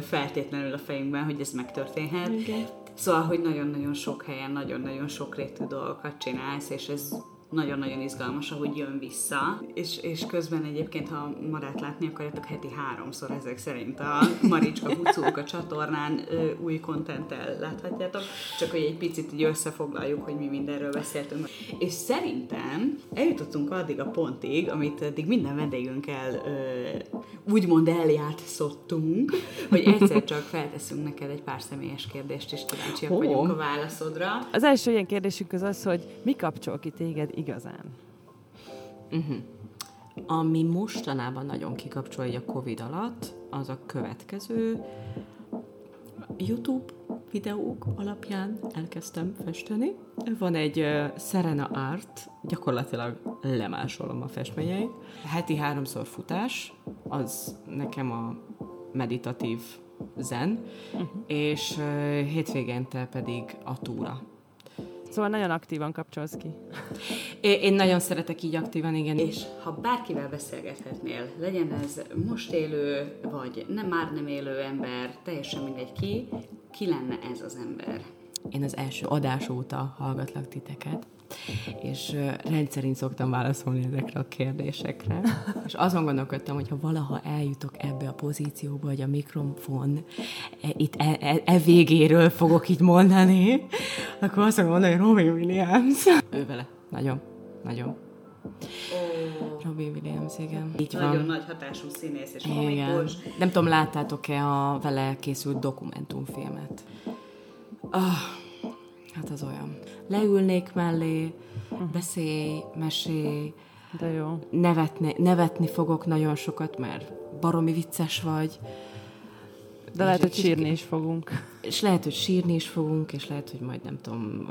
feltétlenül a fejünkben, hogy ez megtörténhet. Igen. Szóval, hogy nagyon-nagyon sok helyen, nagyon-nagyon sokrétű dolgokat csinálsz, és ez nagyon-nagyon izgalmas, ahogy jön vissza, és, és közben egyébként, ha Marát látni akarjátok, heti háromszor ezek szerint a Maricska Hucók a csatornán ö, új kontenttel láthatjátok, csak hogy egy picit így összefoglaljuk, hogy mi mindenről beszéltünk. És szerintem eljutottunk addig a pontig, amit eddig minden vendégünkkel ö, úgymond eljátszottunk, hogy egyszer csak felteszünk neked egy pár személyes kérdést, és kíváncsiak oh. vagyunk a válaszodra. Az első ilyen kérdésünk az az, hogy mi kapcsol ki téged igazán? Uh-huh. Ami mostanában nagyon kikapcsolja a Covid alatt, az a következő. YouTube videók alapján elkezdtem festeni. Van egy uh, Serena Art, gyakorlatilag lemásolom a festményeit. Heti háromszor futás, az nekem a meditatív zen, uh-huh. és uh, hétvégente pedig a túra. Szóval nagyon aktívan kapcsolsz ki. Én nagyon szeretek így aktívan, igen. És ha bárkivel beszélgethetnél, legyen ez most élő, vagy nem már nem élő ember, teljesen mindegy ki, ki lenne ez az ember? Én az első adás óta hallgatlak titeket, és rendszerint szoktam válaszolni ezekre a kérdésekre. És azon gondolkodtam, hogy ha valaha eljutok ebbe a pozícióba, hogy a mikrofon e, itt e, e, e végéről fogok itt mondani, akkor azt mondani, hogy Robin Williams. Ő vele. Nagyon. Nagyon. Oh. Robin Williams, igen. Így Nagyon van. nagy hatású színész és komikus. Nem tudom, láttátok-e a vele készült dokumentumfilmet? Oh, hát az olyan. Leülnék mellé, beszélj, mesélj, de jó. Nevetni, nevetni fogok nagyon sokat, mert baromi vicces vagy. De lehet, hogy sírni is fogunk. És lehet, hogy sírni is fogunk, és lehet, hogy majd nem tudom,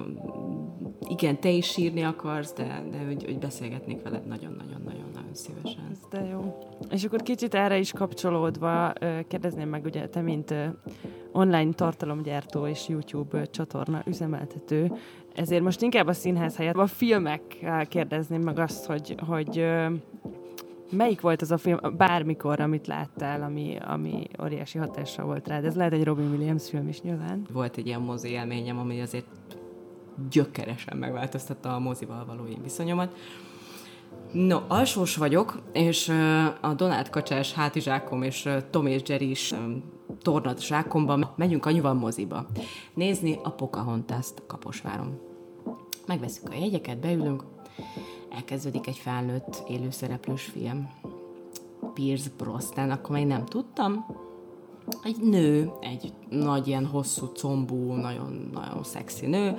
igen, te is sírni akarsz, de, de hogy, hogy beszélgetnék veled nagyon-nagyon-nagyon-nagyon szívesen. Ez de jó. És akkor kicsit erre is kapcsolódva kérdezném meg, ugye te, mint online tartalomgyártó és YouTube csatorna üzemeltető, ezért most inkább a színház helyett a filmekkel kérdezném meg azt, hogy, hogy melyik volt az a film, bármikor, amit láttál, ami, ami óriási hatással volt rád? Ez lehet egy Robin Williams film is nyilván. Volt egy ilyen mozi élményem, ami azért gyökeresen megváltoztatta a mozival való én viszonyomat. No, alsós vagyok, és a Donát Kacsás hátizsákom és Tom és Jerry is tornat zsákomban megyünk anyuval moziba. Nézni a Pocahontas-t Kaposváron. Megveszünk a jegyeket, beülünk, elkezdődik egy felnőtt élőszereplős film. Pierce Brosnan, akkor még nem tudtam. Egy nő, egy nagy ilyen hosszú combú, nagyon, nagyon szexi nő,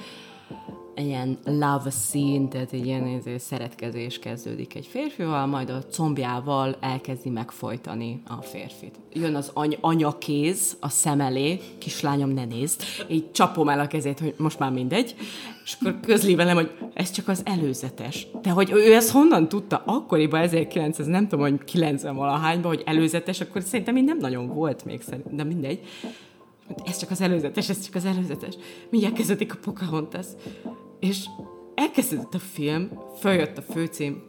ilyen love scene, tehát egy ilyen szeretkezés kezdődik egy férfival, majd a combjával elkezdi megfojtani a férfit. Jön az any- anyakéz a szem elé, kislányom, ne nézd, így csapom el a kezét, hogy most már mindegy, és akkor közli velem, hogy ez csak az előzetes. De hogy ő ezt honnan tudta akkoriban, 1900, nem tudom, hogy 90 valahányban, hogy előzetes, akkor szerintem így nem nagyon volt még, szerint, de mindegy. Ez csak az előzetes, ez csak az előzetes. Mindjárt kezdődik a Pocahontas. És elkezdődött a film, följött a főcím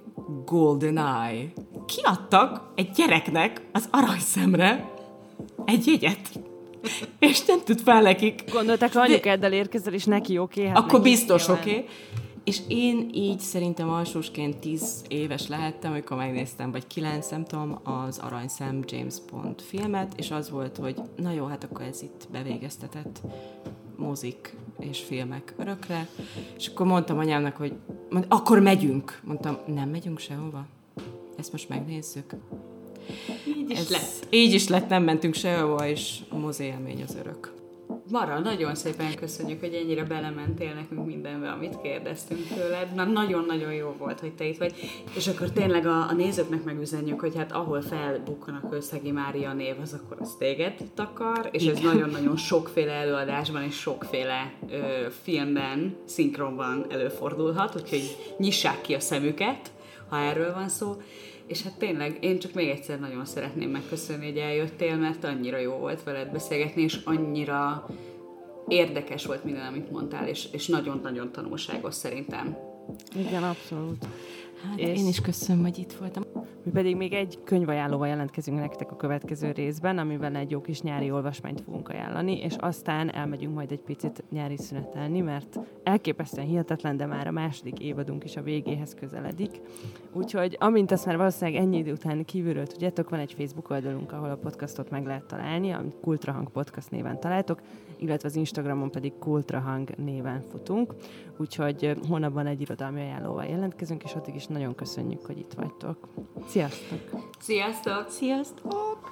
Golden Eye. Kiadtak egy gyereknek az aranyszemre egy jegyet. És nem tud fel nekik. Gondolták, hogy anyukáddal érkezel, és neki oké. Okay, hát Akkor biztos oké. Okay. És én így szerintem alsósként tíz éves lehettem, amikor megnéztem, vagy kilenc, nem tudom, az Aranyszem James Bond filmet, és az volt, hogy na jó, hát akkor ez itt bevégeztetett mozik és filmek örökre. És akkor mondtam anyámnak, hogy mond, akkor megyünk. Mondtam, nem megyünk sehova. Ezt most megnézzük. Így is Ez, lett. Így is lett, nem mentünk sehova, és a mozi élmény az örök. Mara, nagyon szépen köszönjük, hogy ennyire belementél nekünk mindenbe, amit kérdeztünk tőled. Na, nagyon-nagyon jó volt, hogy te itt vagy. És akkor tényleg a, a nézőknek megüzenjük, hogy hát ahol felbukkan a Kőszegi Mária név, az akkor az téged takar, és ez nagyon-nagyon sokféle előadásban és sokféle ö, filmben, szinkronban előfordulhat, úgyhogy nyissák ki a szemüket, ha erről van szó. És hát tényleg, én csak még egyszer nagyon szeretném megköszönni, hogy eljöttél, mert annyira jó volt veled beszélgetni, és annyira érdekes volt minden, amit mondtál, és, és nagyon-nagyon tanulságos szerintem. Igen, abszolút. Hát és én is köszönöm, hogy itt voltam. Mi pedig még egy könyvajánlóval jelentkezünk nektek a következő részben, amiben egy jó kis nyári olvasmányt fogunk ajánlani, és aztán elmegyünk majd egy picit nyári szünetelni, mert elképesztően hihetetlen, de már a második évadunk is a végéhez közeledik. Úgyhogy amint azt már valószínűleg ennyi idő után kívülről tudjátok, van egy Facebook oldalunk, ahol a podcastot meg lehet találni, amit Kultrahang Podcast néven találtok, illetve az Instagramon pedig Kultrahang néven futunk. Úgyhogy hónapban egy irodalmi ajánlóval jelentkezünk, és addig is nagyon köszönjük, hogy itt vagytok. Sziasztok! Sziasztok! Sziasztok!